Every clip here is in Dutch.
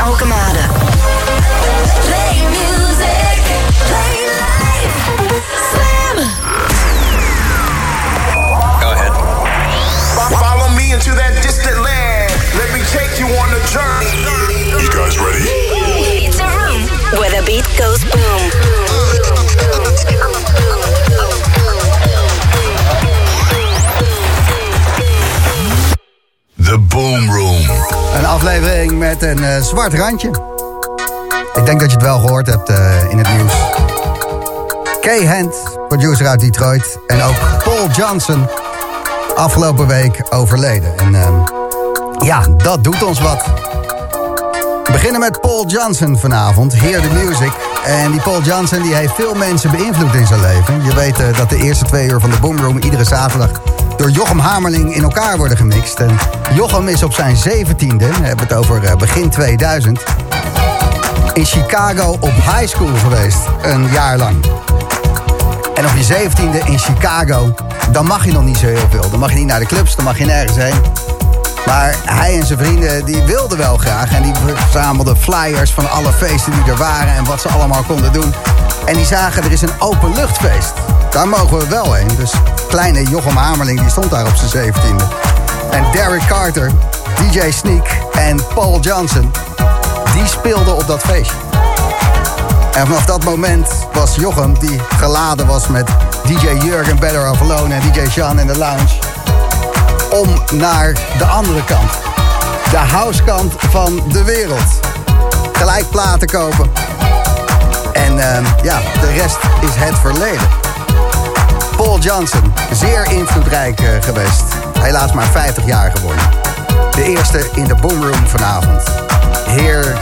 Alkemade. Aflevering met een eh, zwart randje. Ik denk dat je het wel gehoord hebt eh, in het nieuws. Kay Hand, producer uit Detroit. En ook Paul Johnson, afgelopen week overleden. En ehm, ja, dat doet ons wat. We beginnen met Paul Johnson vanavond, Hear the Music. En die Paul Johnson die heeft veel mensen beïnvloed in zijn leven. Je weet eh, dat de eerste twee uur van de Boomroom iedere zaterdag door Jochem Hamerling in elkaar worden gemixt. En Jochem is op zijn zeventiende, we hebben het over eh, begin 2000, in Chicago op high school geweest, een jaar lang. En op je zeventiende in Chicago, dan mag je nog niet zo heel veel. Dan mag je niet naar de clubs, dan mag je nergens heen. Maar hij en zijn vrienden die wilden wel graag. En die verzamelden flyers van alle feesten die er waren en wat ze allemaal konden doen. En die zagen er is een openluchtfeest. Daar mogen we wel heen. Dus kleine Jochem Hamerling die stond daar op zijn zeventiende. En Derek Carter, DJ Sneak en Paul Johnson, die speelden op dat feestje. En vanaf dat moment was Jochem, die geladen was met DJ Jurgen Better Off Alone en DJ Sean in de lounge, om naar de andere kant. De housekant van de wereld. Gelijk platen kopen. En ehm, ja, de rest is het verleden. Paul Johnson, zeer invloedrijk eh, geweest. Helaas maar 50 jaar geworden. De eerste in de Boomroom vanavond. Hear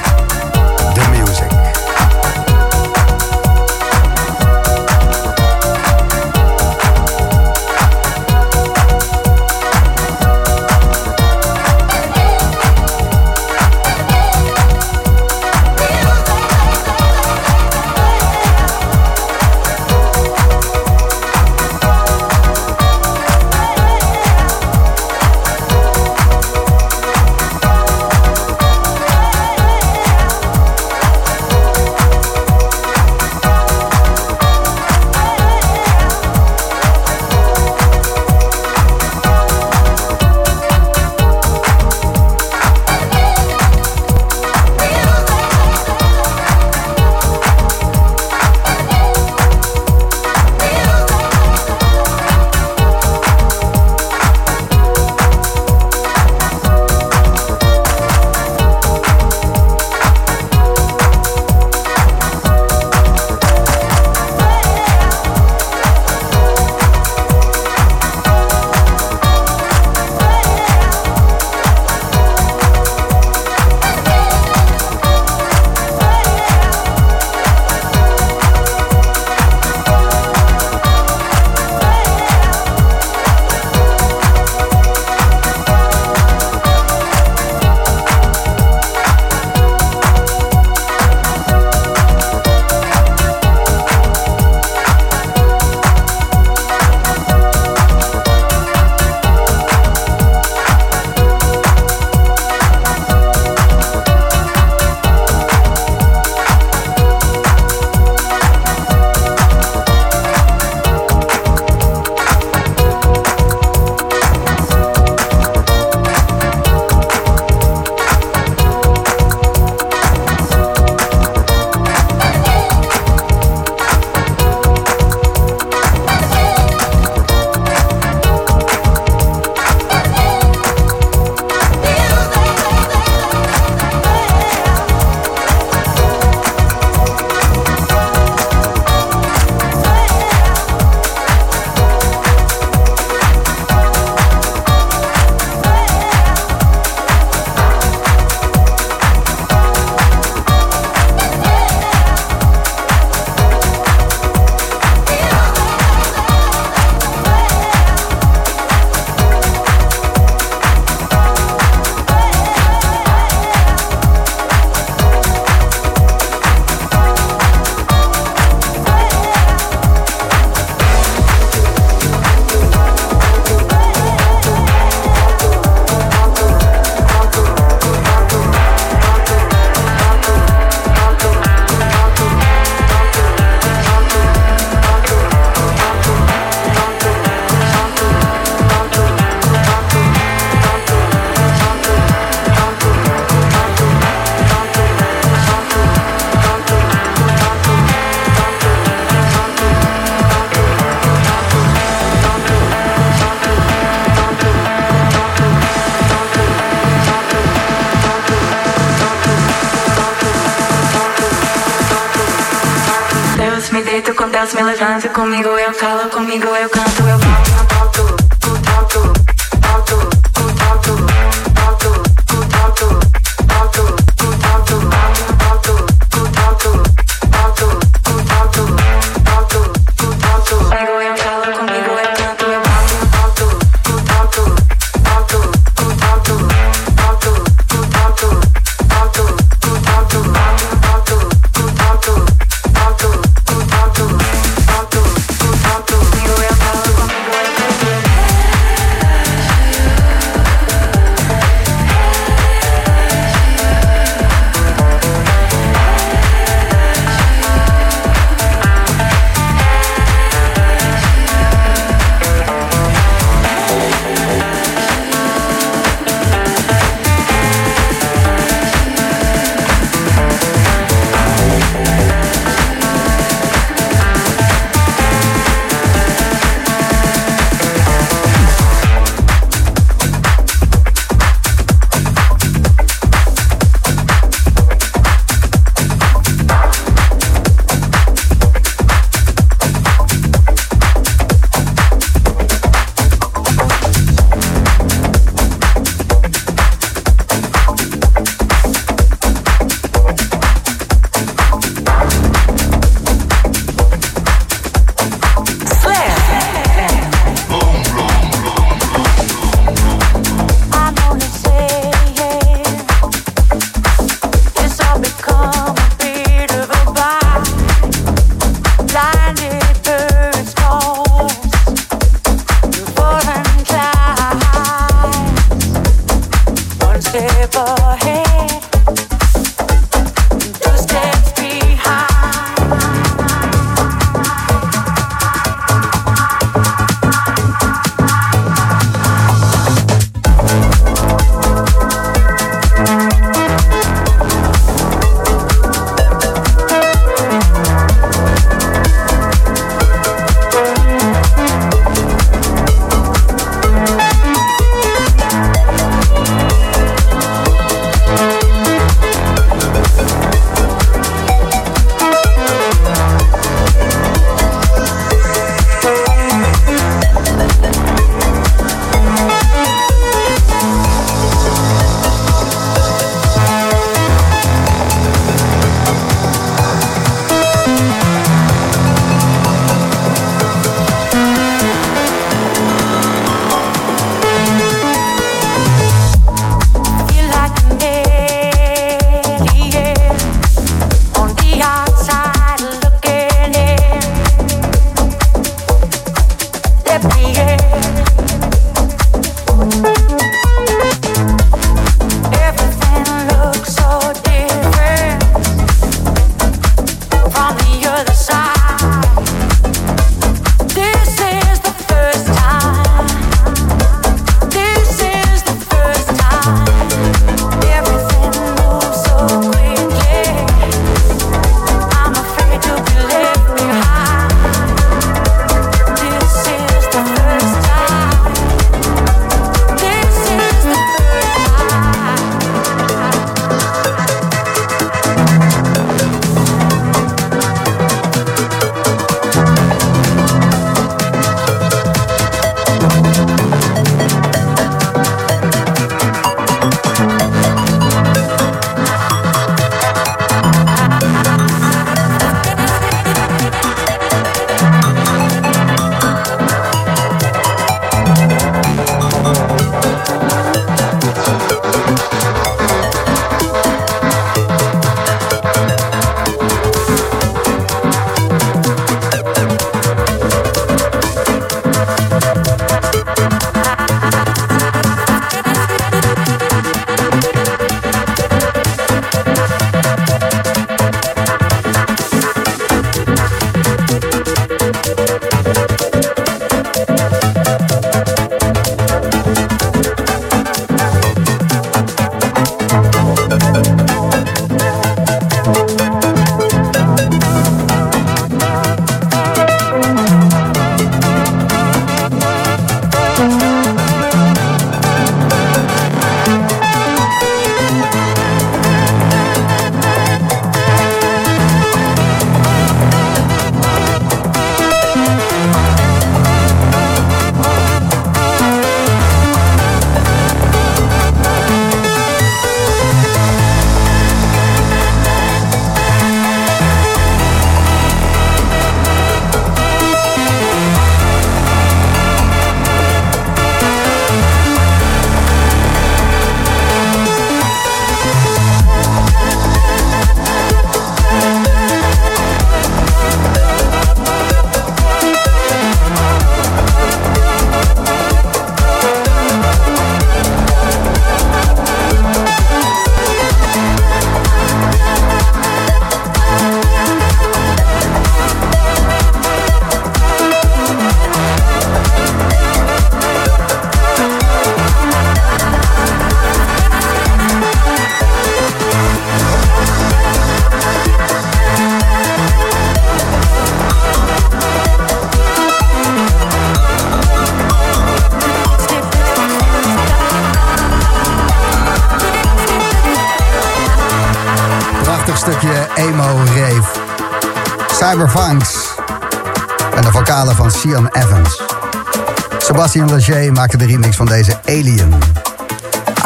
Sebastian Leger maakte de remix van deze Alien.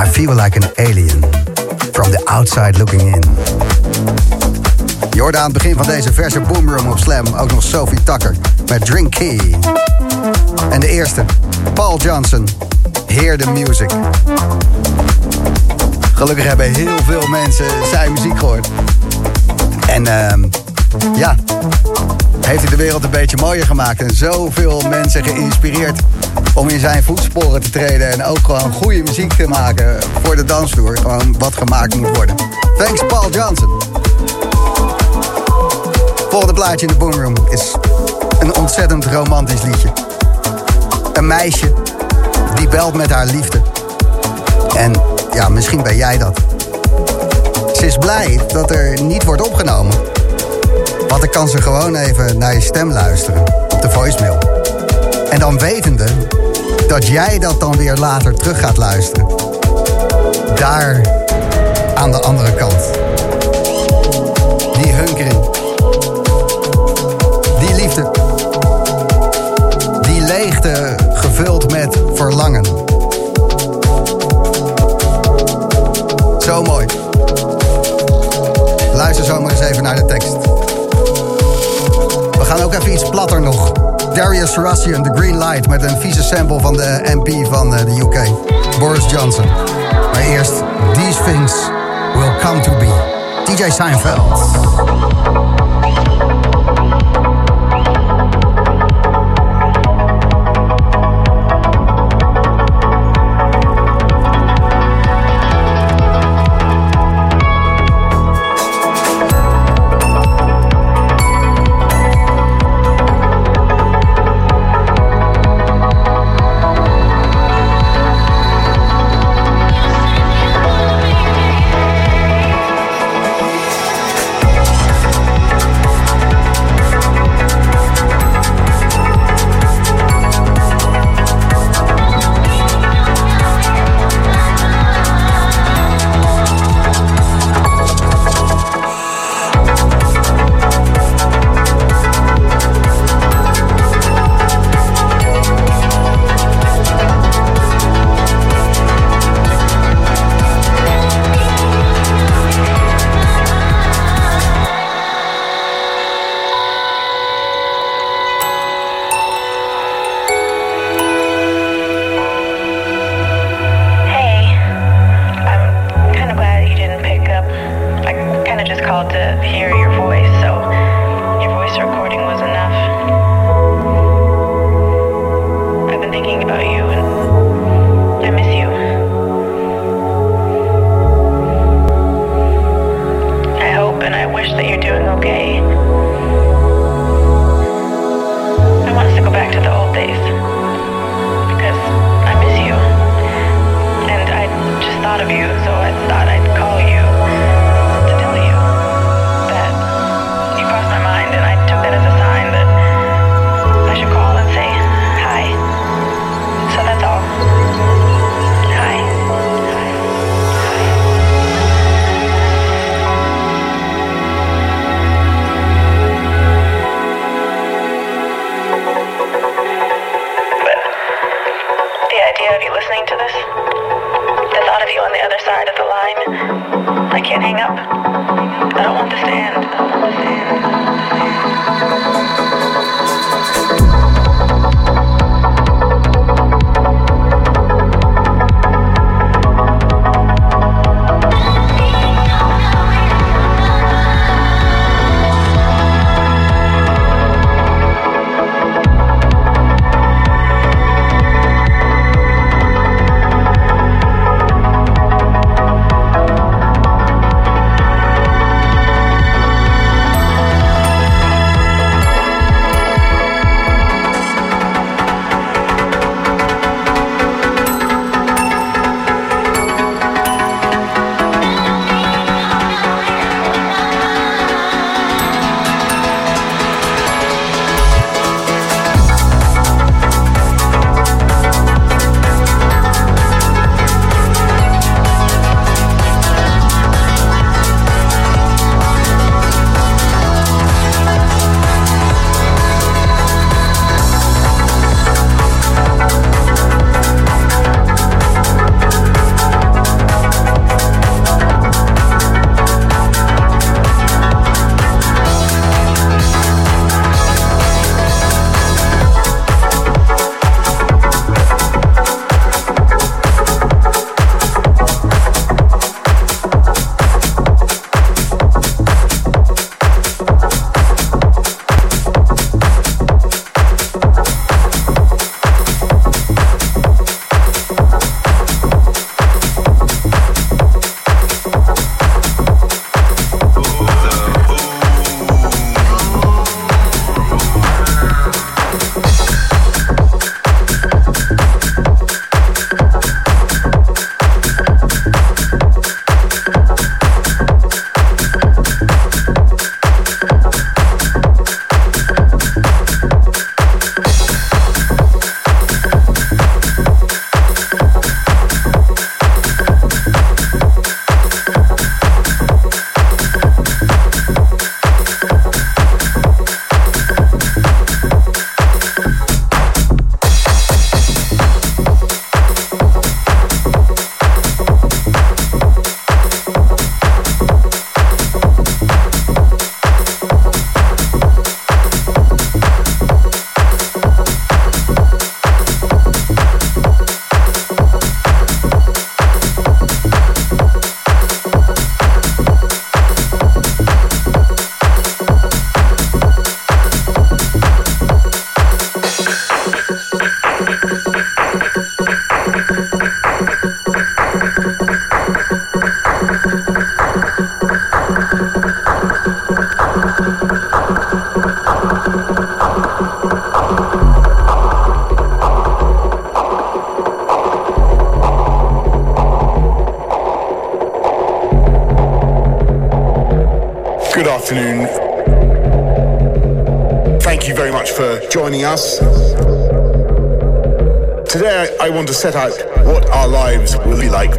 I feel like an alien. From the outside looking in. Je aan het begin van deze verse Boomroom op Slam ook nog Sophie Tucker met Drink Key. En de eerste, Paul Johnson, Hear the Music. Gelukkig hebben heel veel mensen zijn muziek gehoord. En ehm ja, heeft hij de wereld een beetje mooier gemaakt. En zoveel mensen geïnspireerd om in zijn voetsporen te treden. En ook gewoon goede muziek te maken voor de dansvloer. Gewoon wat gemaakt moet worden. Thanks Paul Johnson. Volgende plaatje in de Boomroom is een ontzettend romantisch liedje. Een meisje die belt met haar liefde. En ja, misschien ben jij dat. Ze is blij dat er niet wordt opgenomen. Want dan kan ze gewoon even naar je stem luisteren op de voicemail. En dan wetende dat jij dat dan weer later terug gaat luisteren. Daar aan de andere kant. Die hunkering. Die liefde. Die leegte gevuld met verlangen. Zo mooi. Luister zo maar eens even naar de tekst. We gaan ook even iets platter nog. Darius Russian, The Green Light... met een vieze sample van de MP van eh, de UK. Boris Johnson. Maar eerst These Things Will Come To Be. DJ Seinfeld. Joining us. Today I want to set out what our lives will be like.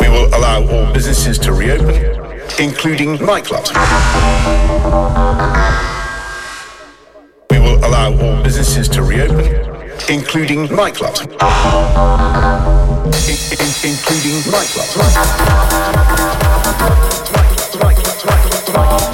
We will allow all businesses to reopen, including nightclubs. We will allow all businesses to reopen, including nightclubs. In- in- including nightclubs. will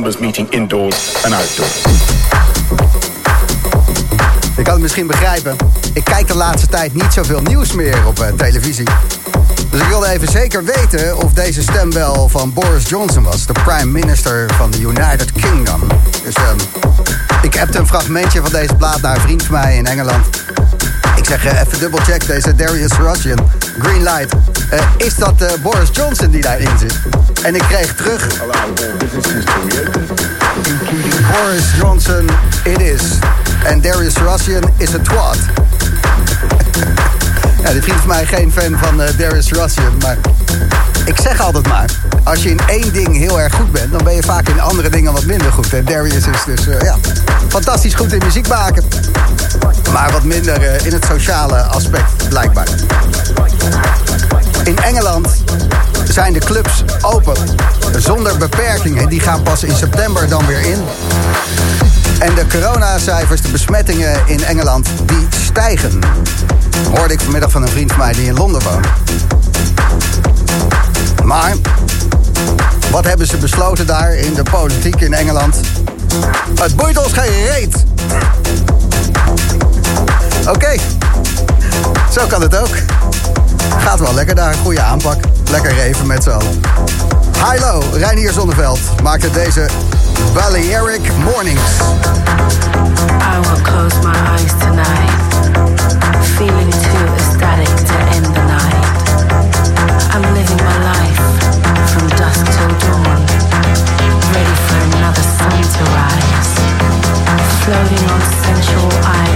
meeting indoors outdoors. Je kan het misschien begrijpen. Ik kijk de laatste tijd niet zoveel nieuws meer op eh, televisie. Dus ik wilde even zeker weten of deze stem wel van Boris Johnson was, de prime minister van de United Kingdom. Dus ehm, ik heb een fragmentje van deze plaat naar een vriend van mij in Engeland. Ik zeg eh, even dubbelcheck deze Darius Russian, Green Light. Eh, is dat Boris Johnson die daarin zit? En ik kreeg terug, Boris Johnson, it is. En Darius Russian is een twat. ja, die vriend mij geen fan van eh, Darius Russian, maar ik zeg altijd maar, als je in één ding heel erg goed bent, dan ben je vaak in andere dingen wat minder goed. En Darius is dus, eh, ja, fantastisch goed in muziek maken, maar wat minder eh, in het sociale aspect, blijkbaar. In Engeland zijn de clubs open, zonder beperkingen. Die gaan pas in september dan weer in. En de coronacijfers, de besmettingen in Engeland, die stijgen. Hoorde ik vanmiddag van een vriend van mij die in Londen woont. Maar, wat hebben ze besloten daar in de politiek in Engeland? Het boeit ons geen reet. Oké, zo kan het ook. Gaat wel lekker daar, goede aanpak. Lekker reven met z'n allen. Hilo, Reinier Zonneveld maakte deze Balearic Mornings. I will close my eyes tonight, feeling too ecstatic to end the night. I'm living my life from dusk till dawn, ready for another sun to rise. Floating on sensual island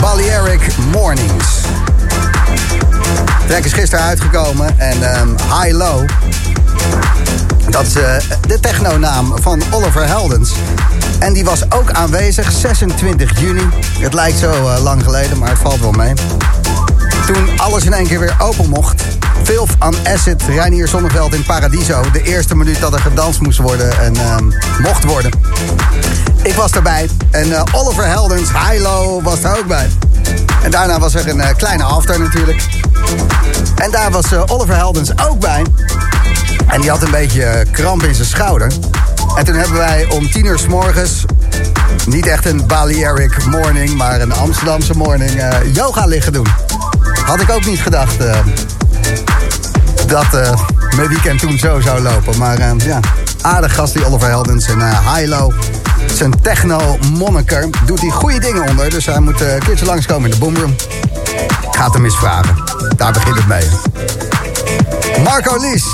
Balearic Mornings. De is gisteren uitgekomen en ehm, High Low. Dat is eh, de technonaam van Oliver Heldens. En die was ook aanwezig 26 juni. Het lijkt zo eh, lang geleden, maar het valt wel mee. Toen alles in één keer weer open mocht. Filth on Acid, Reinier Zonneveld in Paradiso. De eerste minuut dat er gedanst moest worden en ehm, mocht worden. Ik was erbij. En eh, Oliver Heldens, Hilo, was er ook bij. En daarna was er een eh, kleine after natuurlijk. En daar was eh, Oliver Heldens ook bij. En die had een beetje kramp in zijn schouder. En toen hebben wij om tien uur s morgens... niet echt een Balearic morning, maar een Amsterdamse morning... yoga liggen doen. Had ik ook niet gedacht dat mijn weekend toen zo zou lopen. Maar ja, aardig gast die Oliver Heldens. En eh Hilo, zijn techno-monniker, doet hij goede dingen onder. Dus hij moet eh, een keertje langskomen in de boomroom. Ik ga het hem eens vragen. Daar begint het mee. Marco Lies,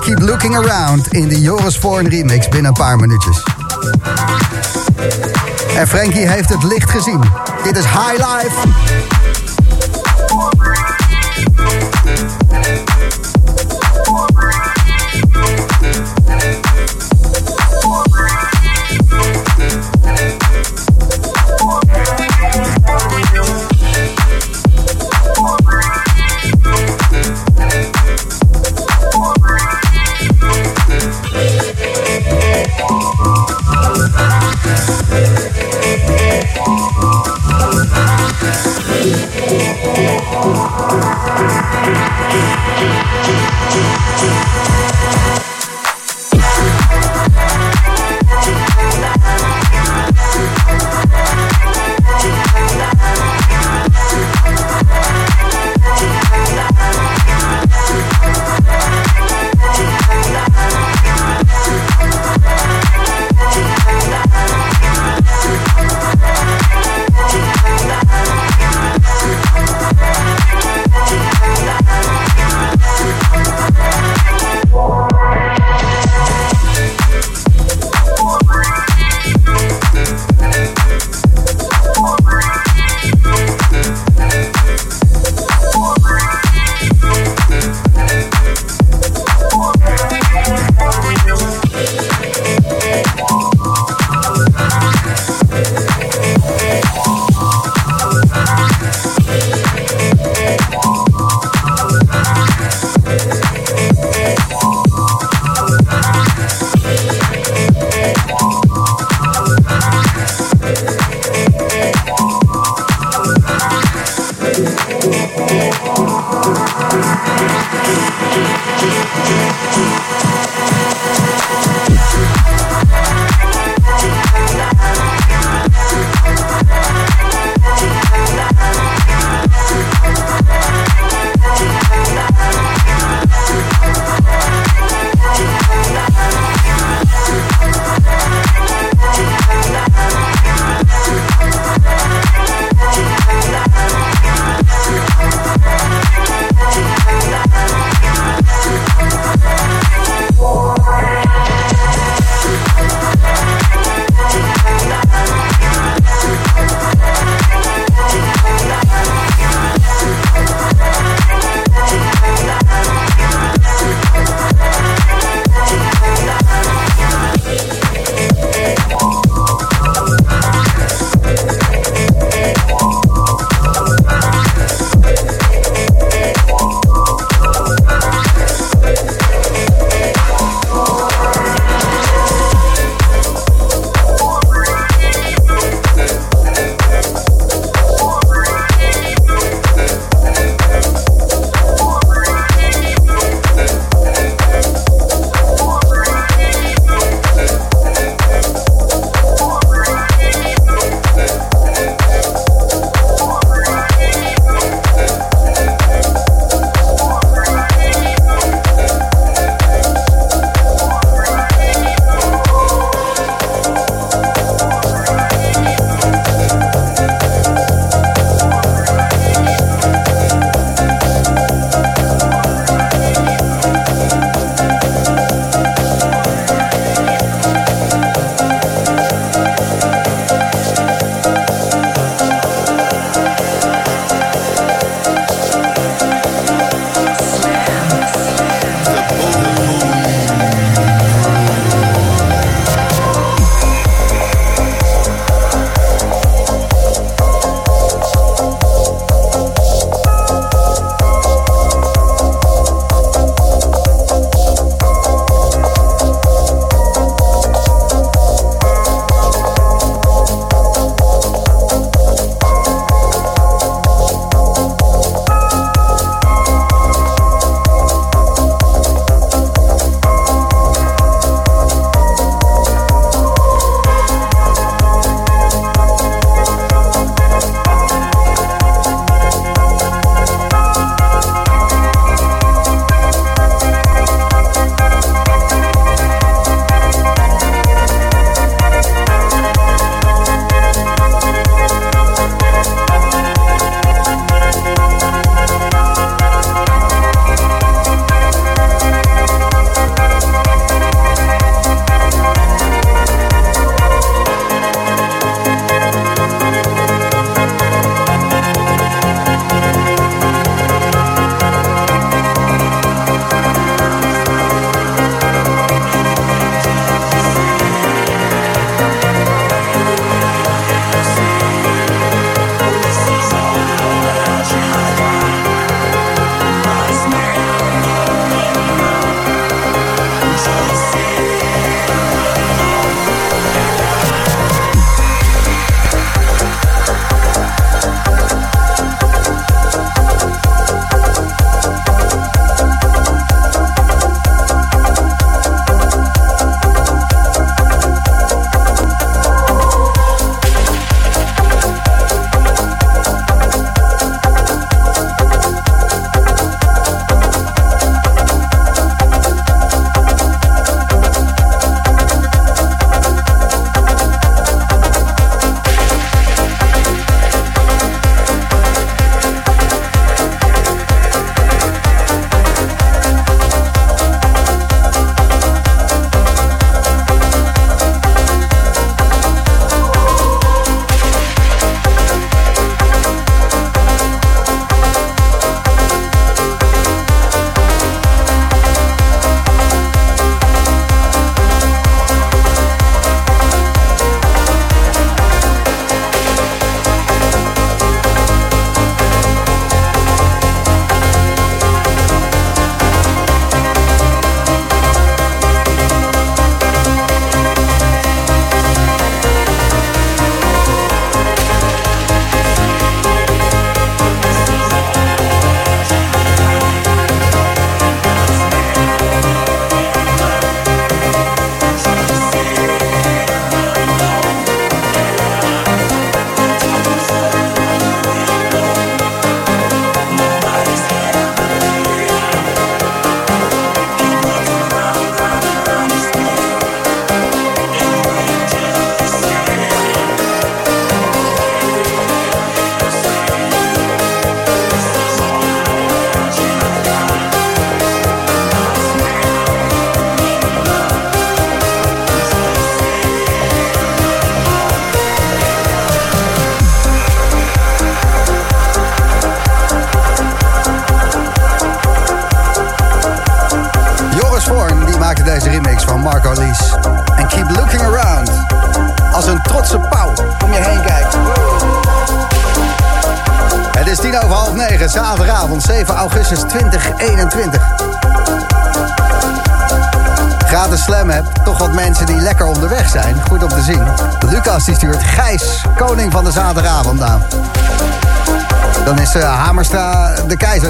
Keep Looking Around in de Joris Voorn remix binnen een paar minuutjes. En Frankie heeft het licht gezien. Dit is High Life.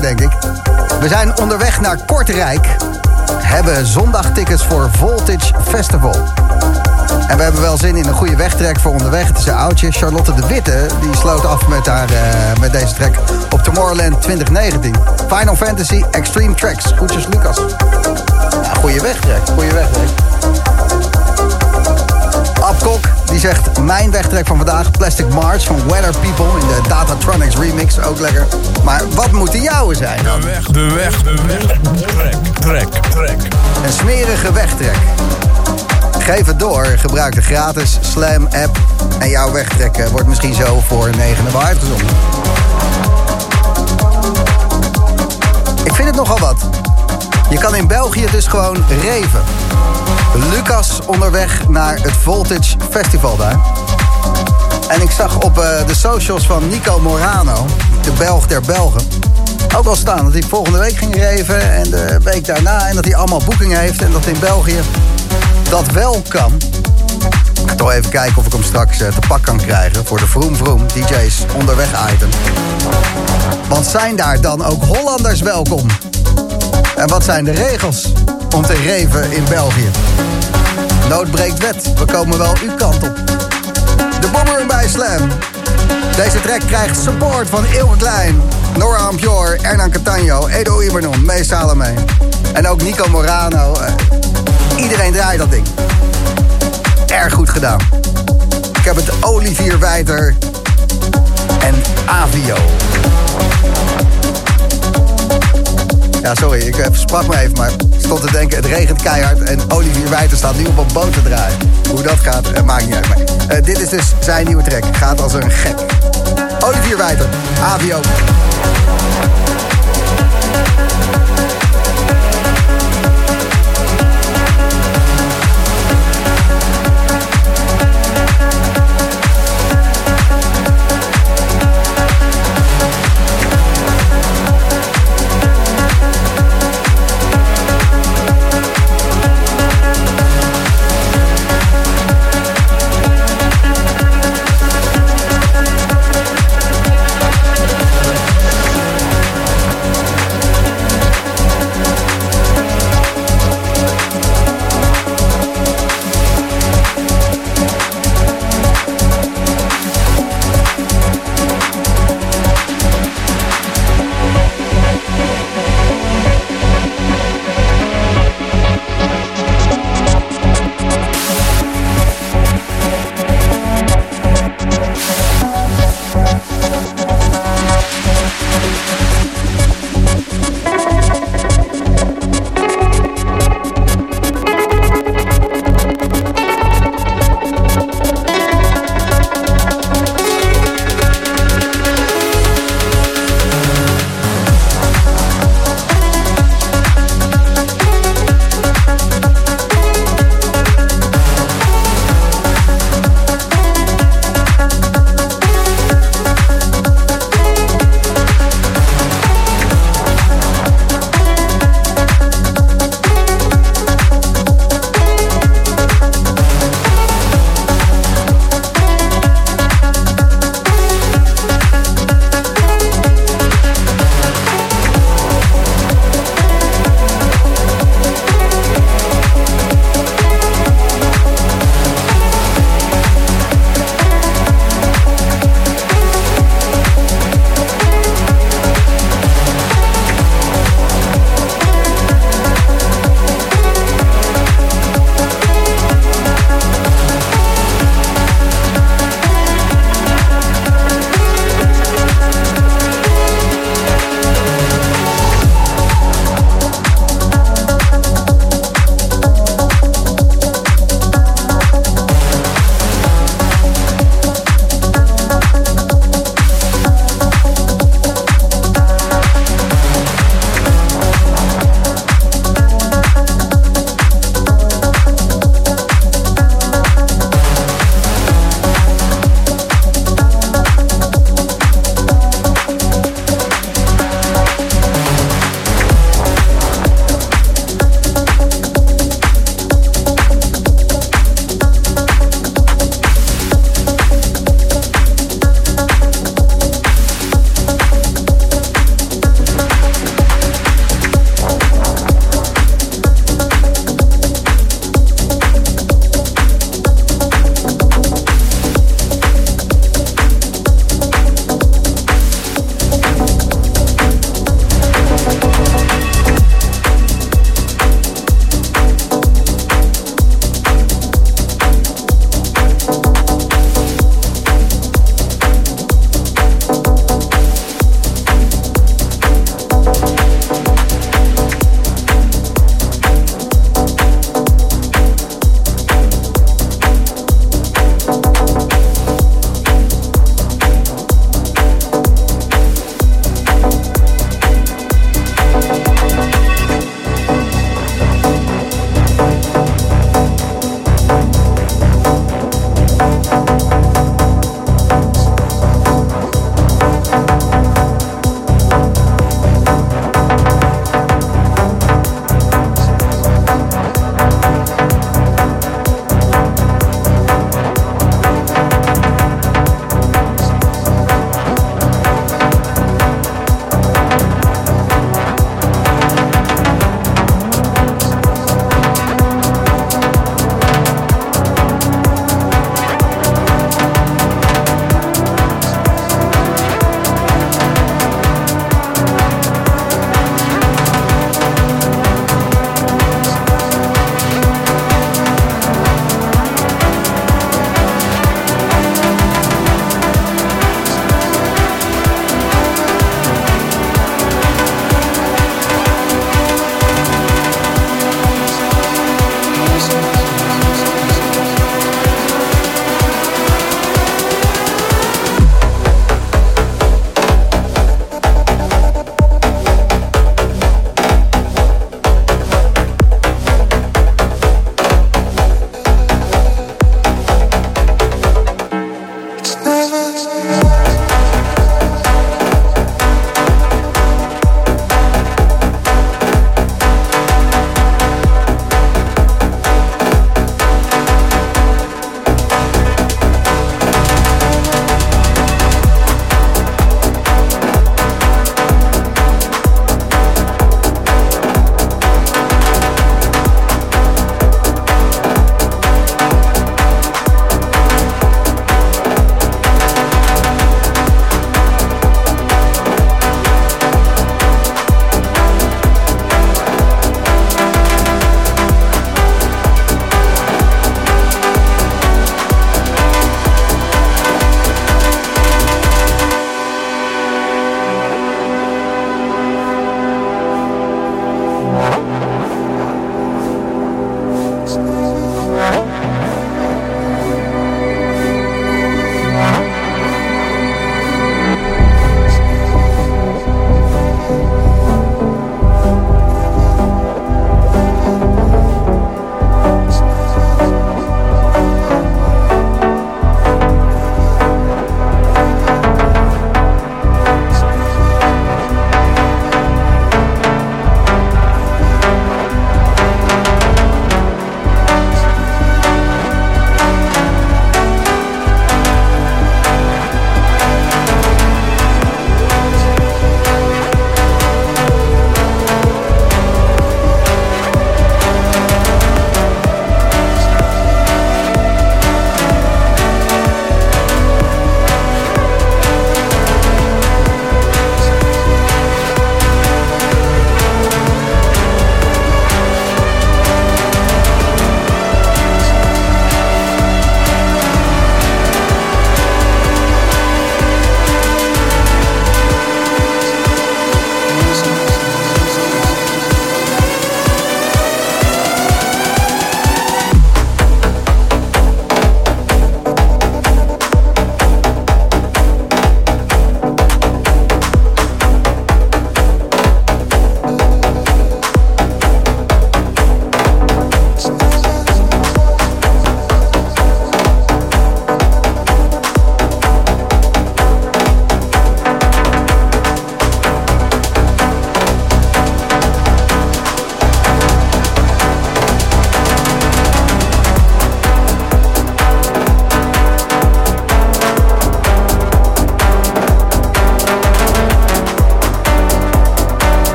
Denk ik. We zijn onderweg naar Kortrijk. Hebben zondagtickets voor Voltage Festival. En we hebben wel zin in een goede wegtrek voor onderweg. Het is een oudje. Charlotte de Witte die sloot af met, haar, uh, met deze track op Tomorrowland 2019. Final Fantasy Extreme Tracks. Goedjes Lucas. Ja, goede wegtrek, goede wegtrek. Abkok die zegt mijn wegtrek van vandaag Plastic March van Weather People in de Datatronics remix. Ook lekker. Maar wat moet de jouwe zijn dan? De weg, de weg, de weg. Trek, trek, trek. Een smerige wegtrek. Geef het door. Gebruik de gratis Slam app. En jouw wegtrek eh, wordt misschien zo voor 9 euro uitgezonden. Ik vind het nogal wat. Je kan in België dus gewoon reven. Lucas onderweg naar het Voltage Festival daar. En ik zag op eh, de socials van Nico Morano, de Belg der Belgen... ook al staan dat hij volgende week ging reven en de week daarna... en dat hij allemaal boekingen heeft en dat in België dat wel kan. Ik ga toch even kijken of ik hem straks eh, te pak kan krijgen... voor de Vroom Vroom DJ's onderweg item. Want zijn daar dan ook Hollanders welkom? En wat zijn de regels om te reven in België? Nood breekt wet. We komen wel uw kant op. De Bomber bij Slam. Deze track krijgt support van Eeuwen Klein, Nora Ampior, Hernan Catano, Edo Ibernon, Mees Salome. En ook Nico Morano. Iedereen draait dat ding. Erg goed gedaan. Ik heb het Olivier Wijter en Avio. Ja, sorry, ik eh, sprak me even, maar stond te denken, het regent keihard en Olivier Wijter staat nu op een boot te draaien. Hoe dat gaat, eh, maakt niet uit. Maar, eh, dit is dus zijn nieuwe track. Gaat als een gek. Olivier Wijter, Avio.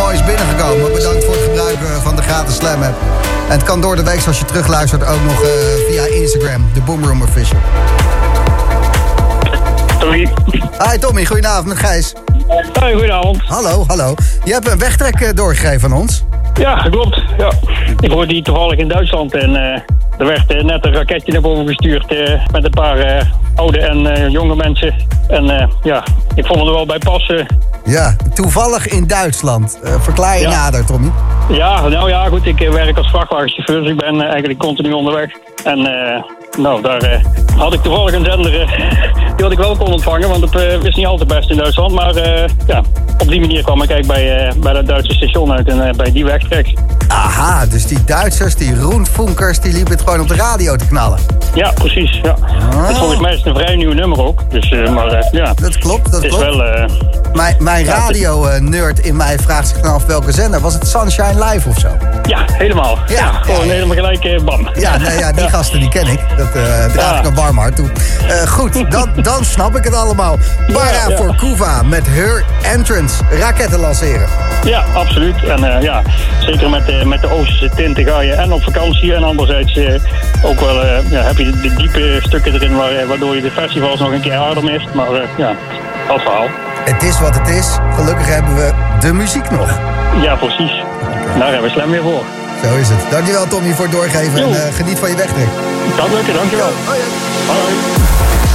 Zoveel moois binnengekomen. Bedankt voor het gebruiken van de gratis Slam app. En het kan door de week, zoals je terugluistert, ook nog eh, via Instagram. De Boomroom Official. Sorry. Hi Tommy, goedenavond met Gijs. Hoi, goedenavond. Hallo, hallo. Je hebt een wegtrek eh, doorgegeven aan ons. Ja, klopt. Ja. Ik hoorde die toevallig in Duitsland en eh, er werd eh, net een raketje naar boven gestuurd eh, met een paar eh, oude en eh, jonge mensen. En eh, ja, ik vond het er wel bij passen. Ja, toevallig in Duitsland. Eh, verklaar je Ja. nader, Tommy. Ja, nou ja, goed, ik eh, werk als vrachtwagenchauffeur, dus ik ben eh, eigenlijk continu onderweg. En eh, nou, daar eh, had ik toevallig een zender eh, die had ik wel kon ontvangen, want het eh, is niet altijd best in Duitsland. Maar ja, op die manier kwam ik eigenlijk bij, bij dat Duitse station uit en bij die wegtrek. Aha, dus die Duitsers, die roenfunkers, die liepen het gewoon op de radio te knallen. Ja, precies. Ja. Het, volgens mij is het een vrij nieuw nummer ook. Dus, maar ja, Dat klopt, dat het is klopt. wel... Mijn, mijn Ja, radio-nerd in mij vraagt zich dan af welke zender. Was het Sunshine Live of zo? ja, helemaal. Ja, Ja, gewoon helemaal gelijk bam. Ja, ja die gasten die ken ik. Dat eh draag ik een warm hart toe. Eh, goed, dan, dan snap ik het allemaal. Para voor Kuva met Her Entrance. Raketten lanceren. Ja, absoluut. En eh, ja, zeker met, de met de Oosterse tinten ga je en op vakantie. En anderzijds eh, ook wel ja, heb je de, de diepe stukken erin waar, waardoor je de festivals nog een keer harder mist. Maar ja, dat verhaal. Het is wat het is. Gelukkig hebben we de muziek nog. Ja, precies. Daar hebben we Slam weer voor. Zo is het. Dankjewel Tommy voor het doorgeven. En eh, geniet van je wegtrek. Dat lukken, dankjewel. Hoi. Thank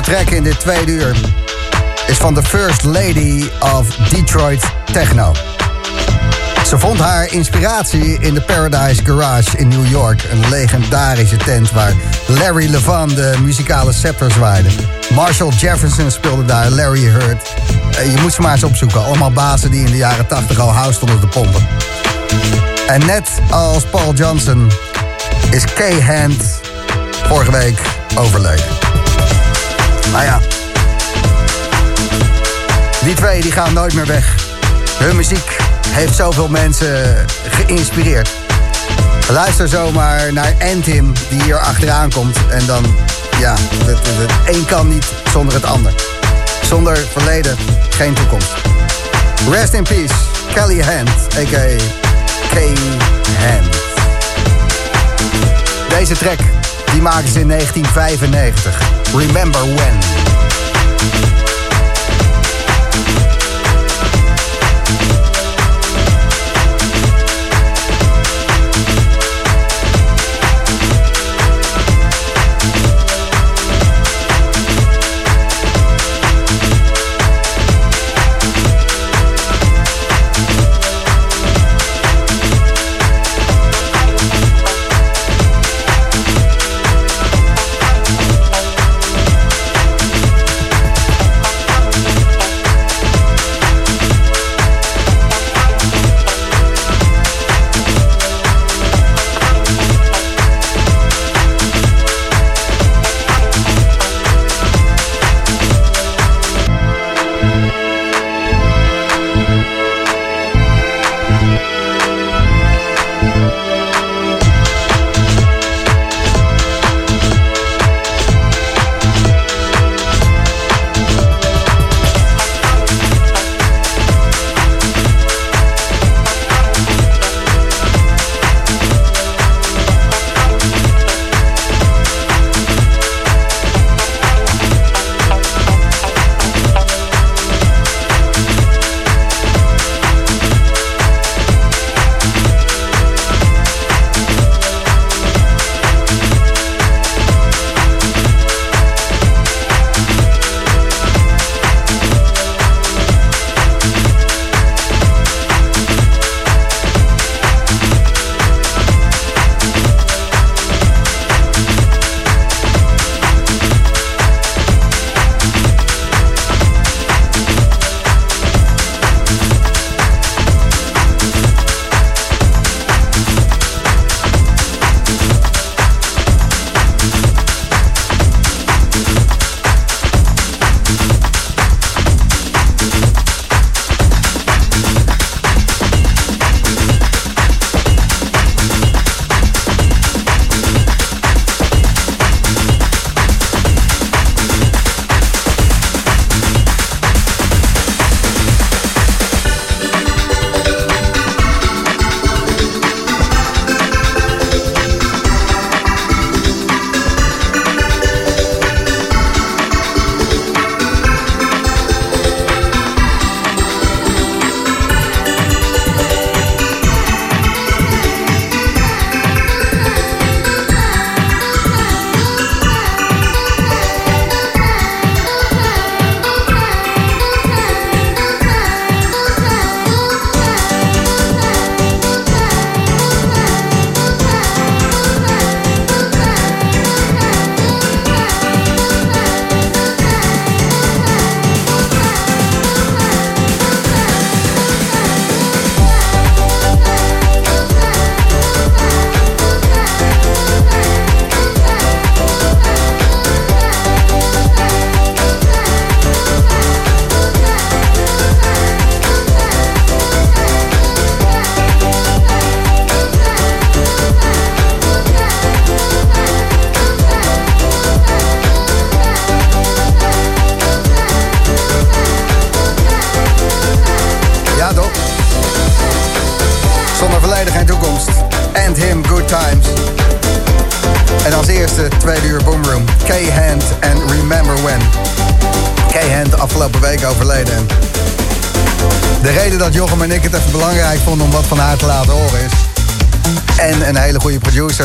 track in dit tweede uur is van de First Lady of Detroit Techno. Ze vond haar inspiratie in de Paradise Garage in New York. Een legendarische tent waar Larry Levan de muzikale scepter zwaaide. Marshall Jefferson speelde daar, Larry Hurt. Eh, Je moet ze maar eens opzoeken. Allemaal bazen die in de jaren 80 al house stonden te pompen. En net als Paul Johnson is Kay Hand vorige week overleden. Nou ja, die twee die gaan nooit meer weg. Hun muziek heeft zoveel mensen geïnspireerd. Luister zomaar naar Anthem die hier achteraan komt. En dan, ja, het, het, het een kan niet zonder het ander. Zonder verleden geen toekomst. Rest in peace, Kelly Hand, a.k.a. Kay Hand. Deze track, die maken ze in 1995. Remember When.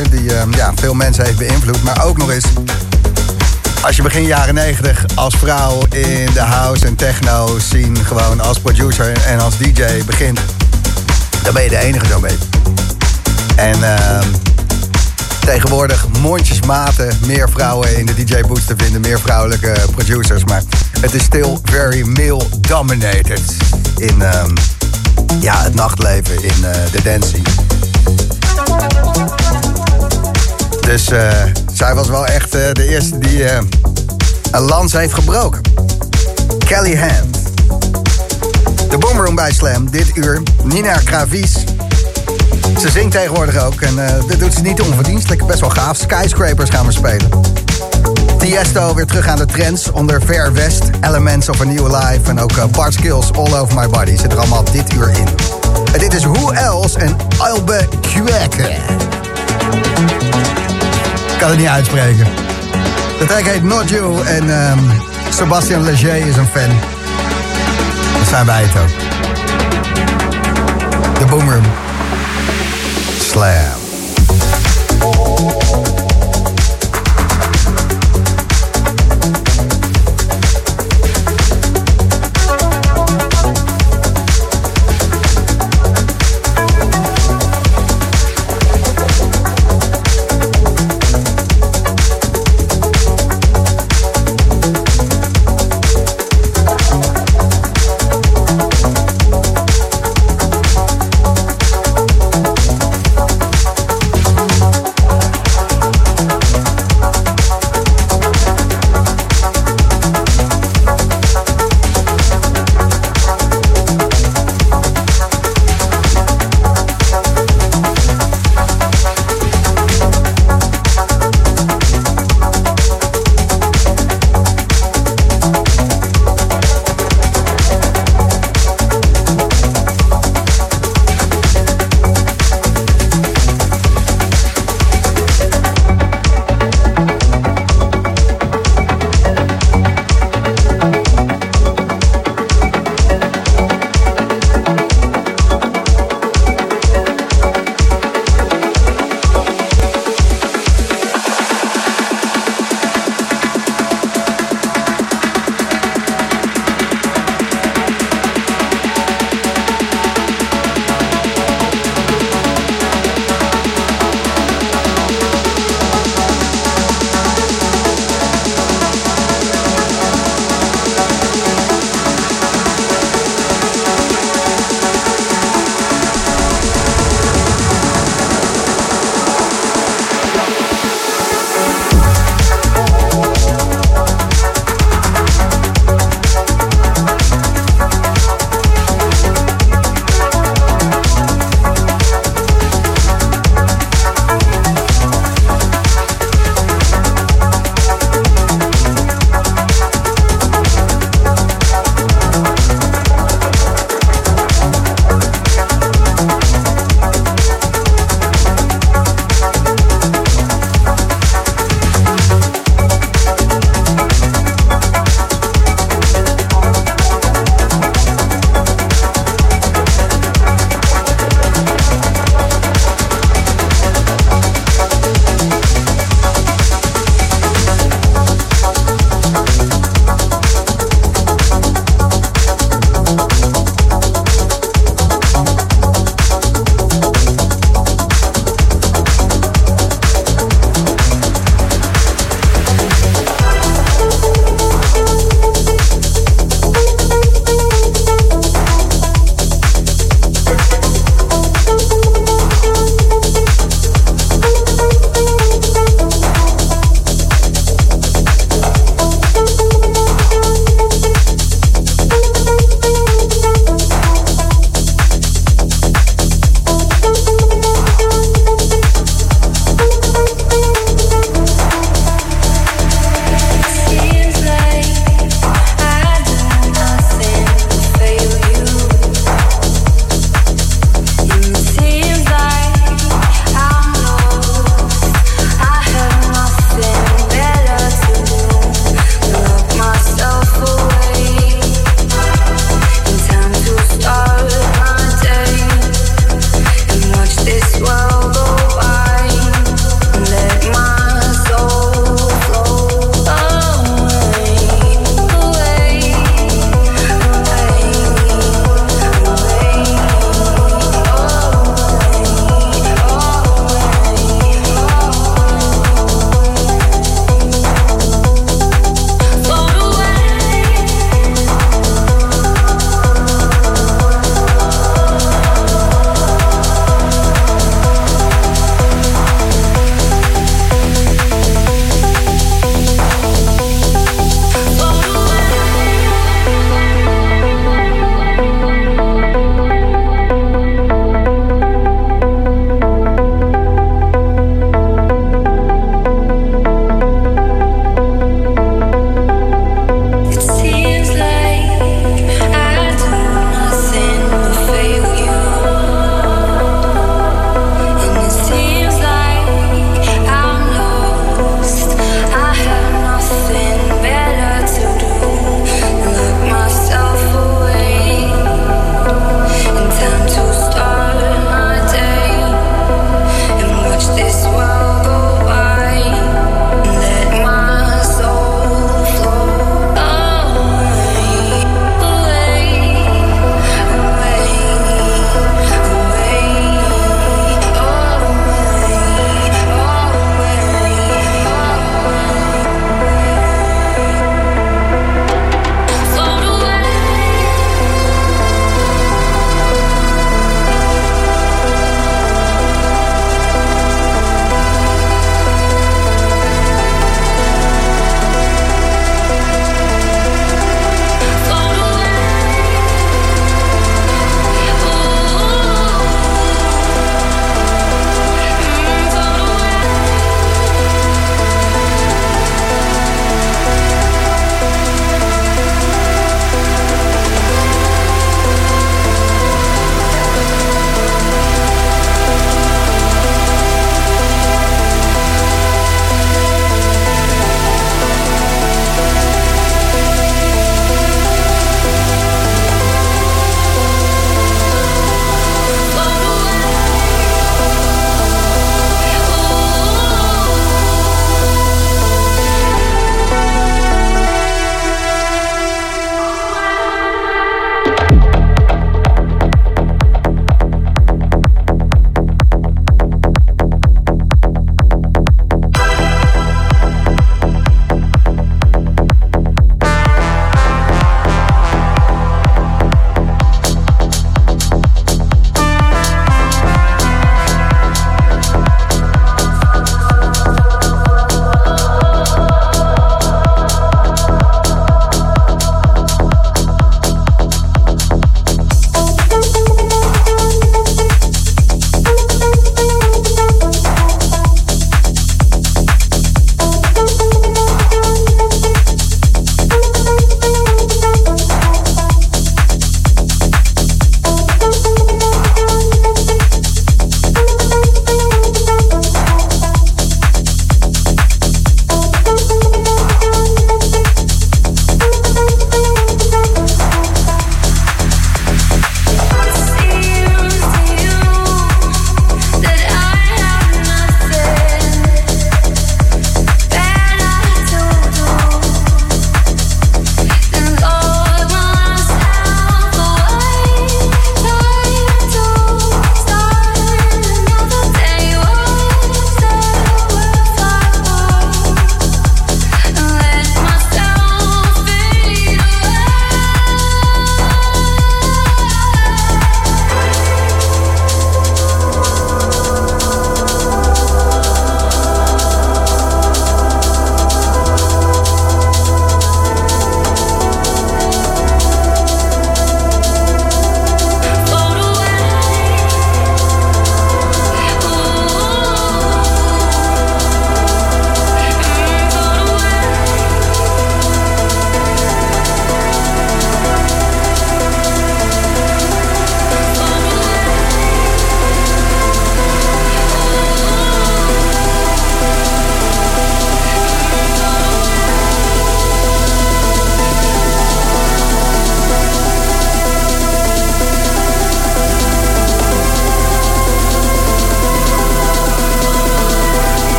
Die eh, ja, veel mensen heeft beïnvloed. Maar ook nog eens Als je begin jaren 90 als vrouw in de house en techno scene gewoon als producer en als DJ begint, dan ben je de enige zo'n beetje. En ehm, tegenwoordig mondjesmaten meer vrouwen in de DJ-booth te vinden, meer vrouwelijke producers. Maar het is still very male dominated in ehm, ja, het nachtleven, in eh, de dancing. Dus eh, zij was wel echt eh, de eerste die eh, een lans heeft gebroken. Kelly Hand. De Boomroom bij Slam, dit uur. Nina Kravies. Ze zingt tegenwoordig ook en dit doet ze niet onverdienstelijk. Best wel gaaf. Skyscrapers gaan we spelen. Tiesto weer terug aan de trends onder Fair West, Elements of a New Life en ook Bart Skills All Over My Body zit er allemaal dit uur in. En dit is Who Else en Albuquerque. Ik kan het niet uitspreken. De track heet Not en ehm, Sebastian Leger is een fan. Dat zijn wij het ook. De Boomroom. Slam.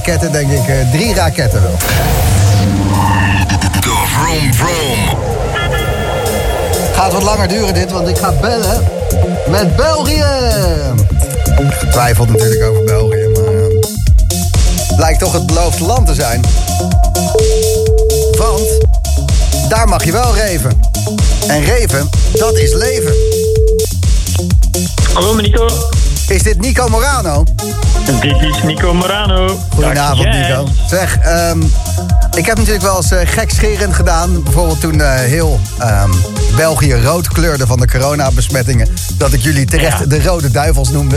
Tot 3 raketten denk Zeg, ehm, ik heb natuurlijk wel eens eh, gekscherend gedaan. Bijvoorbeeld toen eh, heel ehm, België rood kleurde van de coronabesmettingen. Dat ik jullie terecht Ja. de Rode Duivels noemde.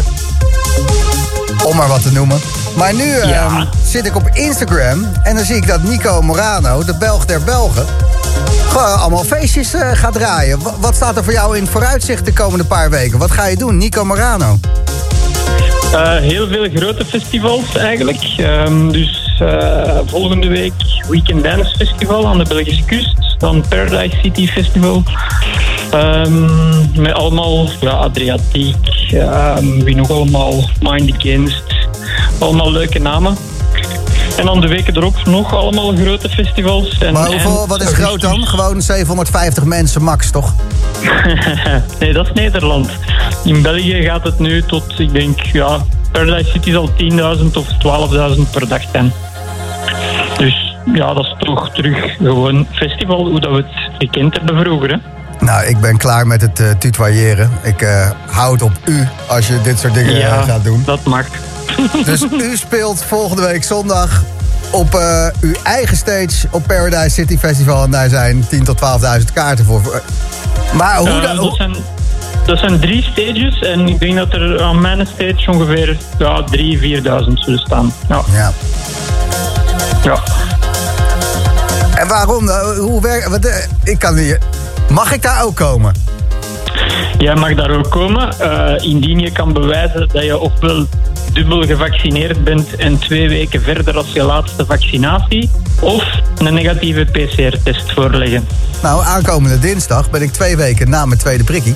Om maar wat te noemen. Maar nu ehm, Ja. zit ik op Instagram en dan zie ik dat Nico Morano, de Belg der Belgen... gewoon allemaal feestjes eh, gaat draaien. Wa- wat staat er voor jou in vooruitzicht de komende paar weken? Wat ga je doen, Nico Morano? Eh, heel veel grote festivals eigenlijk. Ehm, dus eh, volgende week Weekend Dance Festival aan de Belgische kust. Dan Paradise City Festival. Ehm, met allemaal ja, Adriatiek. ehm, wie nog allemaal? Mind Against. Allemaal leuke namen. En dan de weken erop nog allemaal grote festivals. En, Maar hoeveel, en wat is groot dan? Gewoon 750 mensen max, toch? nee, dat is Nederland. In België gaat het nu tot, ik denk, ja, Paradise City zal 10.000 of 12.000 per dag zijn. Ja, dat is toch terug gewoon festival, hoe dat we het gekend hebben vroeger. Hè? Nou, ik ben klaar met het eh tutoyeren. Ik eh hou het op u als je dit soort dingen eh, gaat doen. dat mag. Dus u speelt volgende week zondag op uw eigen stage op Paradise City Festival. En daar zijn 10.000 tot 12.000 kaarten voor. Maar hoe dan? dat, zijn, dat zijn drie stages en ik denk dat er aan mijn stage ongeveer ja, 3.000, 4.000 zullen staan. Ja. Ja. ja. En waarom? dan? Hoe werkt wat, eh, Ik kan niet. Mag ik daar ook komen? Jij mag daar ook komen, eh, indien je kan bewijzen dat je ofwel dubbel gevaccineerd bent en twee weken verder als je laatste vaccinatie, of een negatieve PCR-test voorleggen. Nou, aankomende dinsdag ben ik twee weken na mijn tweede prikkie.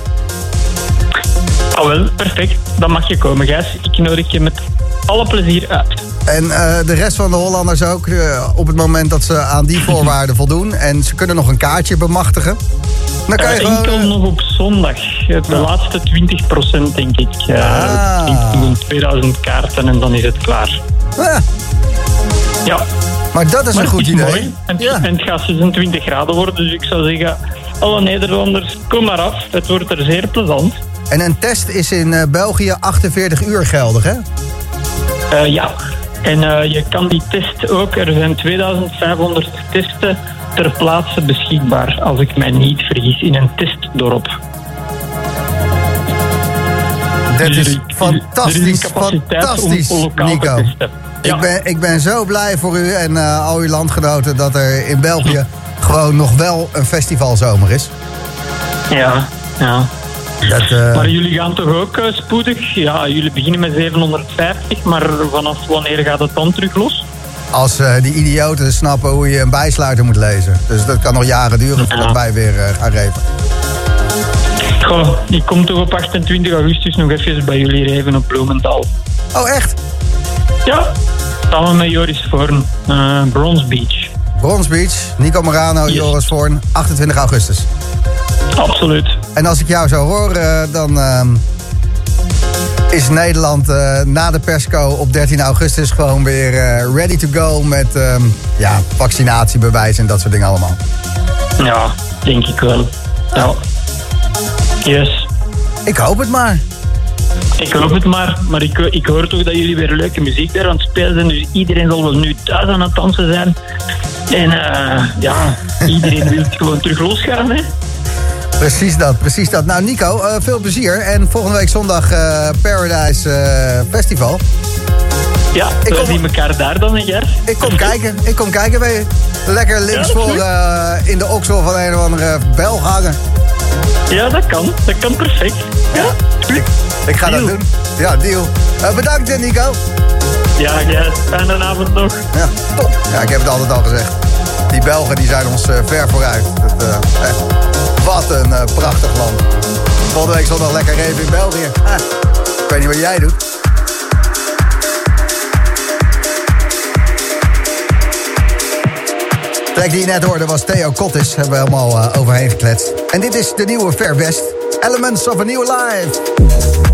Ah wel, perfect. Dan mag je komen, Gijs. Ik nodig je met alle plezier uit. En eh, de rest van de Hollanders ook, eh, op het moment dat ze aan die voorwaarden voldoen. En ze kunnen nog een kaartje bemachtigen. Dan kan je Eh, gewoon... enkel nog op zondag. De laatste 20% denk ik. Ah. ik denk nog 2000 kaarten en dan is het klaar. ah, Ja. maar dat is Maar een goed is idee. mooi. En, het- Ja. en het gaat 26 graden worden, dus ik zou zeggen... Alle Nederlanders, kom maar af. Het wordt er zeer plezant. En een test is in eh, België 48 uur geldig, hè? Eh, ja, en eh, je kan die test ook... Er zijn 2500 testen ter plaatse beschikbaar, als ik mij niet vergis, in een testdorp. Dat Dus is is fantastisch, fantastisch, Nico. te testen. Ja. Ik, ben, ik ben zo blij voor u en eh, al uw landgenoten dat er in België gewoon nog wel een festivalzomer is. Ja, ja. Dat, eh, Maar jullie gaan toch ook eh, spoedig? Ja, jullie beginnen met 750, maar vanaf wanneer gaat het dan terug los? als eh, die idioten snappen hoe je een bijsluiter moet lezen. Dus dat kan nog jaren duren voordat wij weer gaan reven. Goh, ik kom toch op 28 augustus nog even bij jullie reven op Bloemendaal. Oh, echt? Ja, samen met Joris Voorn, eh Bronze Beach. Bronze Beach, Nico Morano, Yes. Joris Voorn, 28 augustus. Absoluut. En als ik jou zou horen, dan ehm, is Nederland eh, na de persco op 13 augustus gewoon weer eh, ready to go met ehm, ja, vaccinatiebewijs en dat soort dingen allemaal. Ja, denk ik wel. Ja. Yes. Ik hoop het maar. Ik hoop het maar, maar ik, ik hoor toch dat jullie weer leuke muziek daar aan het spelen zijn. Dus iedereen zal wel nu thuis aan het dansen zijn. En eh, ja, iedereen wil gewoon terug losgaan, hè? Precies dat, precies dat. Nou Nico, eh, veel plezier. En volgende week zondag eh, Paradise eh, Festival. Ja, Ik kom- zien elkaar daar dan, Gert? Ik kom kijken, ik kom kijken. Ben je lekker links Ja, voor in de oksel van een of andere Belg hangen. Ja, dat kan. Dat kan perfect. Ja, goed. Ik ga dat doen. Ja, deal. Eh, bedankt, eh, Nico. Ja, yes. Fijne avond nog. Ja, top. Ja, ik heb het altijd al gezegd. Die Belgen die zijn ons eh, ver vooruit. Dat, eh, echt. Wat een eh, prachtig land. Volgende week zondag lekker even in België. Ah, ik weet niet wat jij doet. track die je net hoorde was Theo Kottis. Hebben we helemaal eh, overheen gekletst. En dit is de nieuwe Fair West. Elements of a New Life.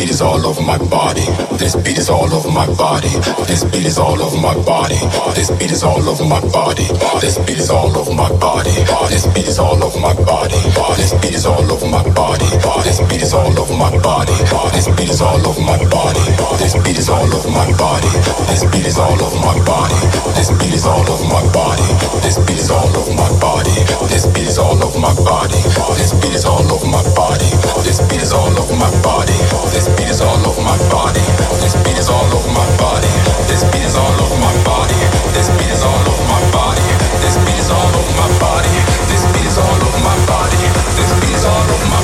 Beat is all over my body. This beat is all over my body. This beat is all over my body. This beat is all over my body. This beat is all over my body. This beat is all over my body. This beat is all over my body. Is all over my body. This beat is all over my body. This beat is all over my body. This beat is all over my body. This beat is all over my body. This beat is all over my body. This beat is all over my body. This beat is all over my body. This beat is all over my body. This beat is all over my body. This beat is all over my body. This beat is all over my body. This beat is all over my body. This beat is all over my body. This beat is all over my body. This beat is all over my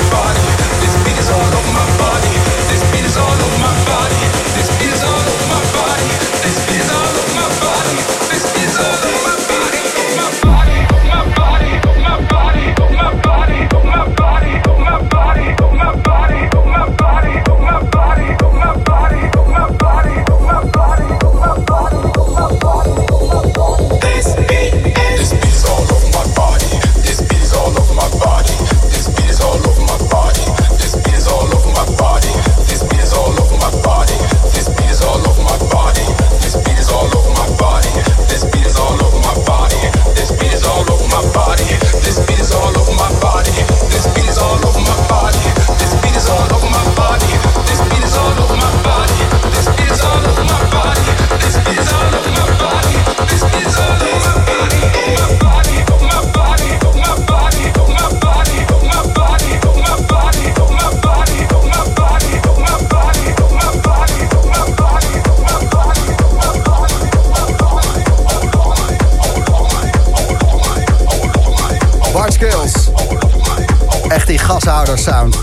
Sound.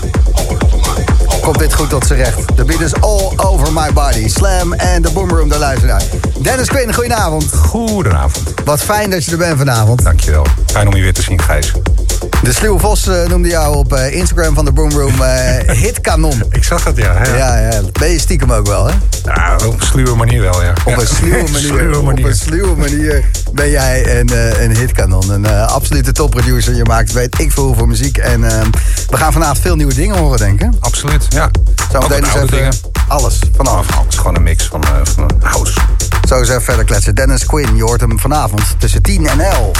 Komt dit goed tot zijn recht. De beat is all over my body. Slam en de Boomroom, daar luisteren. Dennis Quinn, goedenavond. Goedenavond. Wat fijn dat je er bent vanavond. Dankjewel. Fijn om je weer te zien, Gijs. De Sluwe Vos eh, noemde jou op eh, Instagram van de Boomroom eh hitkanon. Ik zag het, ja. Ja, Ja, ja. Ben je stiekem ook wel, hè? Ja, op een sluwe manier wel, ja. Op een sluwe manier, sluwe Op een sluwe manier ben jij een, eh, een hitkanon. Een eh, absolute topproducer. Je maakt weet ik veel voor muziek. En eh, we gaan vanavond veel nieuwe dingen horen, denk ik. Absoluut, ja. Zo meteen eens even dingen. alles vanaf. Het is gewoon een mix van, eh, van house. Zo eens even verder kletsen. Dennis Quinn, je hoort hem vanavond tussen 10 en 11.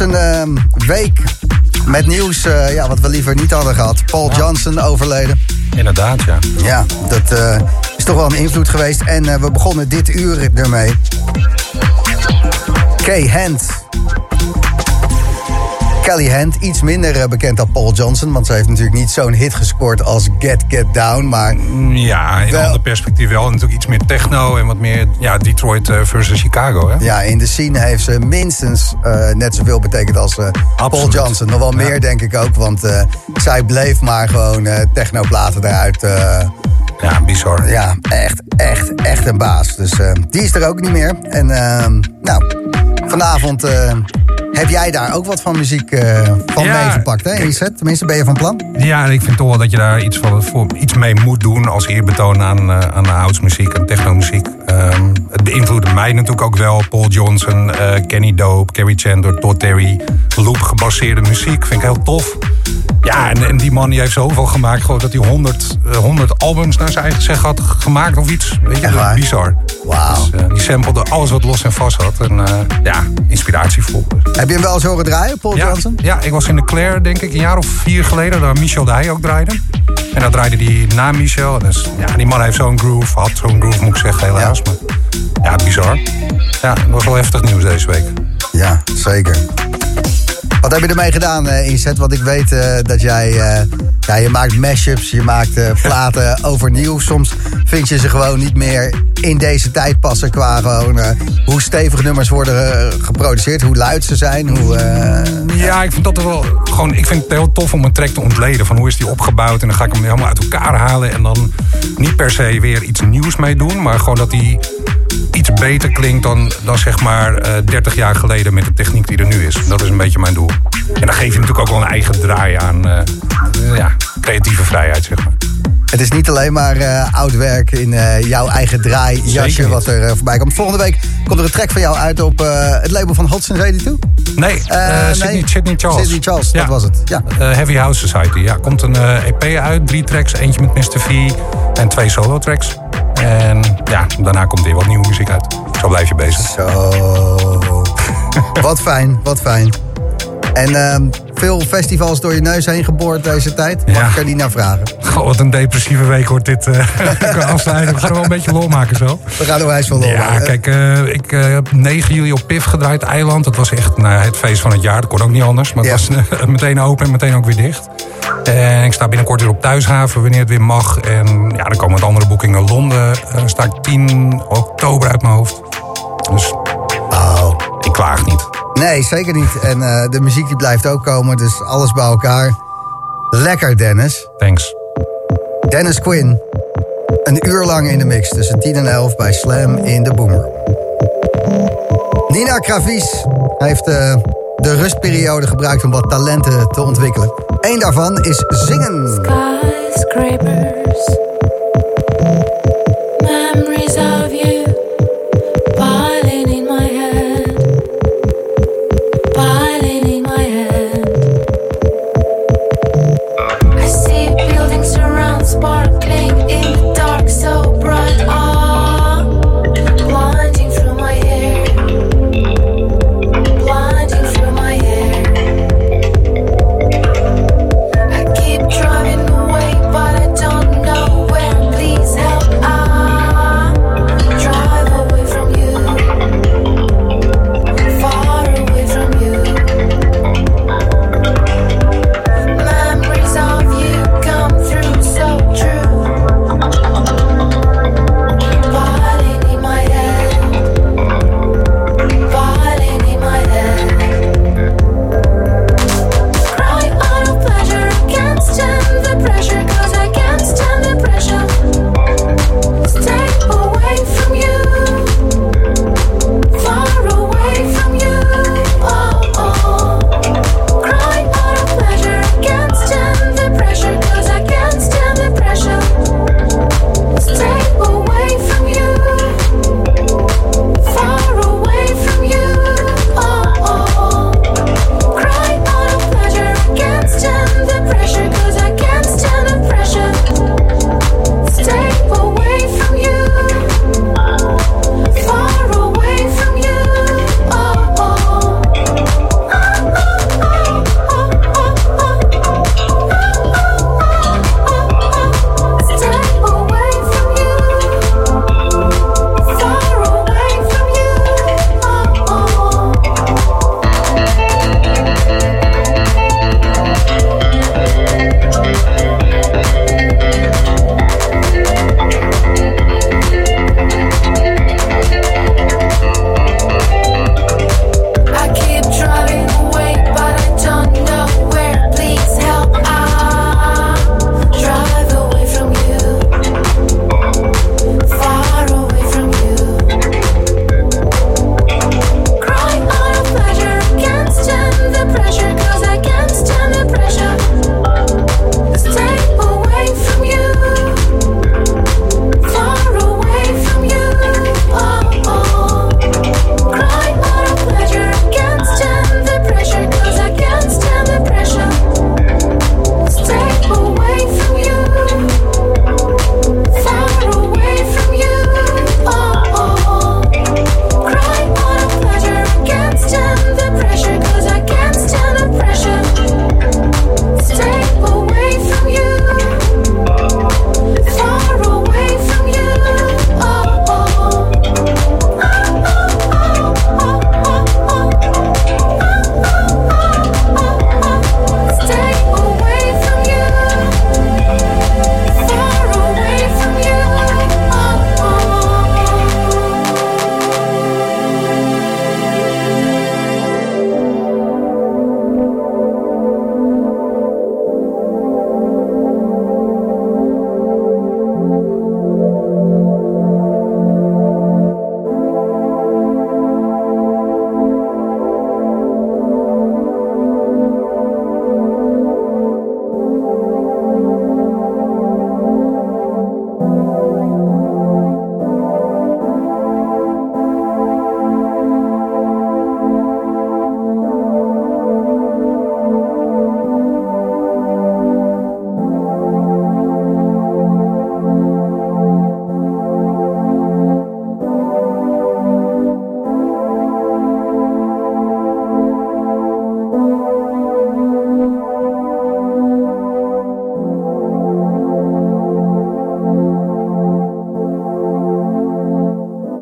Een ehm, week met nieuws eh, ja, wat we liever niet hadden gehad. Paul Johnson overleden. Inderdaad, ja. Ja, dat eh, is toch wel een invloed geweest. En eh, we begonnen dit uur ermee. Kay Hand. Kelly Hand, iets minder eh, bekend dan Paul Johnson. Want ze heeft natuurlijk niet zo'n hit gescoord als Get Get Down. Maar Ja, in een ander perspectief wel. Natuurlijk iets meer techno en wat meer ja, Detroit eh, versus Chicago. Hè? ja, in de scene heeft ze minstens eh, net zoveel betekend als Paul. Johnson. Nog wel meer, denk ik ook. Want zij bleef maar gewoon technoplaten eruit. Ja, bizar. ja, echt, echt, echt een baas. Dus die is er ook niet meer. En ehm, nou, vanavond heb jij daar ook wat van muziek eh, van Ja. meegepakt, hè? In je set? Tenminste, ben je van plan? Ja, ik vind toch wel dat je daar iets, van, voor, iets mee moet doen als eerbetoon aan, eh, aan de housemuziek en technomuziek. Ehm, het beïnvloedde mij natuurlijk ook wel. Paul Johnson, eh, Kenny Dope, Kerry Chandler, Todd Terry. Loop gebaseerde muziek, vind ik heel tof. Ja, en, en die man die heeft zoveel gemaakt. Gewoon dat hij 100, eh, 100 albums naar zijn eigen zeg had gemaakt of iets. Weet je, bizar. Wauw. Dus, eh, die samplede alles wat los en vast had. En eh, ja, inspiratievol. Heb je hem wel eens horen draaien, Paul Ja, Johnson? ja, ik was in de Claire, denk ik, een jaar of vier geleden, waar Michel de Heij ook draaide. En daar draaide hij na Michel. Dus, ja, die man heeft zo'n groove, had zo'n groove, moet ik zeggen, helaas. Maar ja, bizar. Ja, dat was wel heftig nieuws deze week. Ja, zeker. Wat heb je ermee gedaan eh, in je set? Want ik weet eh, dat jij... eh, ja, je maakt mashups, je maakt platen overnieuw. Soms vind je ze gewoon niet meer in deze tijd passen... qua gewoon hoe stevig nummers worden geproduceerd. Hoe luid ze zijn, hoe... Ja, ik vind dat wel gewoon. Ik vind het heel tof om een track te ontleden. Van hoe is die opgebouwd? En dan ga ik hem helemaal uit elkaar halen. En dan niet per se weer iets nieuws mee doen. Maar gewoon dat die iets beter klinkt dan, dan zeg maar eh 30 jaar geleden met de techniek die er nu is. Dat is een beetje mijn doel. En dan geef je natuurlijk ook wel een eigen draai aan eh, ja, creatieve vrijheid, zeg maar. Het is niet alleen maar eh, oud werk in eh, jouw eigen draaijasje Zeker niet. wat er voorbij komt. Volgende week komt er een track van jou uit op het label van Hudson 82. Nee, Eh, eh, Sydney, nee. Sydney Charles. Sydney Charles, dat was het. Ja. Heavy House Society. Ja, komt een EP uit. Drie tracks. Eentje met Mr. V en twee solo tracks. En ja, daarna komt weer wat nieuwe muziek uit. Zo blijf je bezig. Zo. wat fijn, wat fijn. En ehm, veel festivals door je neus heen geboord deze tijd. Mag Ja. ik er niet naar vragen? Goh, wat een depressieve week wordt dit. eh qua afsluiten. We gaan er wel een beetje lol maken zo. We gaan er wijs van lol Ja, maken. kijk, eh, ik eh, heb 9 juli op PIF gedraaid, Eiland. Dat was echt nou, het feest van het jaar. Dat kon ook niet anders. Maar het Ja. was meteen open en meteen ook weer dicht. En ik sta binnenkort weer op Thuishaven, wanneer het weer mag. En ja, dan komen wat andere boekingen. Londen sta ik 10 oktober uit mijn hoofd. Dus Oh. ik klaag niet. Nee, zeker niet. En eh, de muziek die blijft ook komen, dus alles bij elkaar. Lekker, Dennis. Thanks. Dennis Quinn. Een uur lang in de mix tussen 10 en 11 bij Slam in de Boomer. Nina Kravies heeft eh, de rustperiode gebruikt om wat talenten te ontwikkelen. Eén daarvan is zingen. Skyscrapers, memories of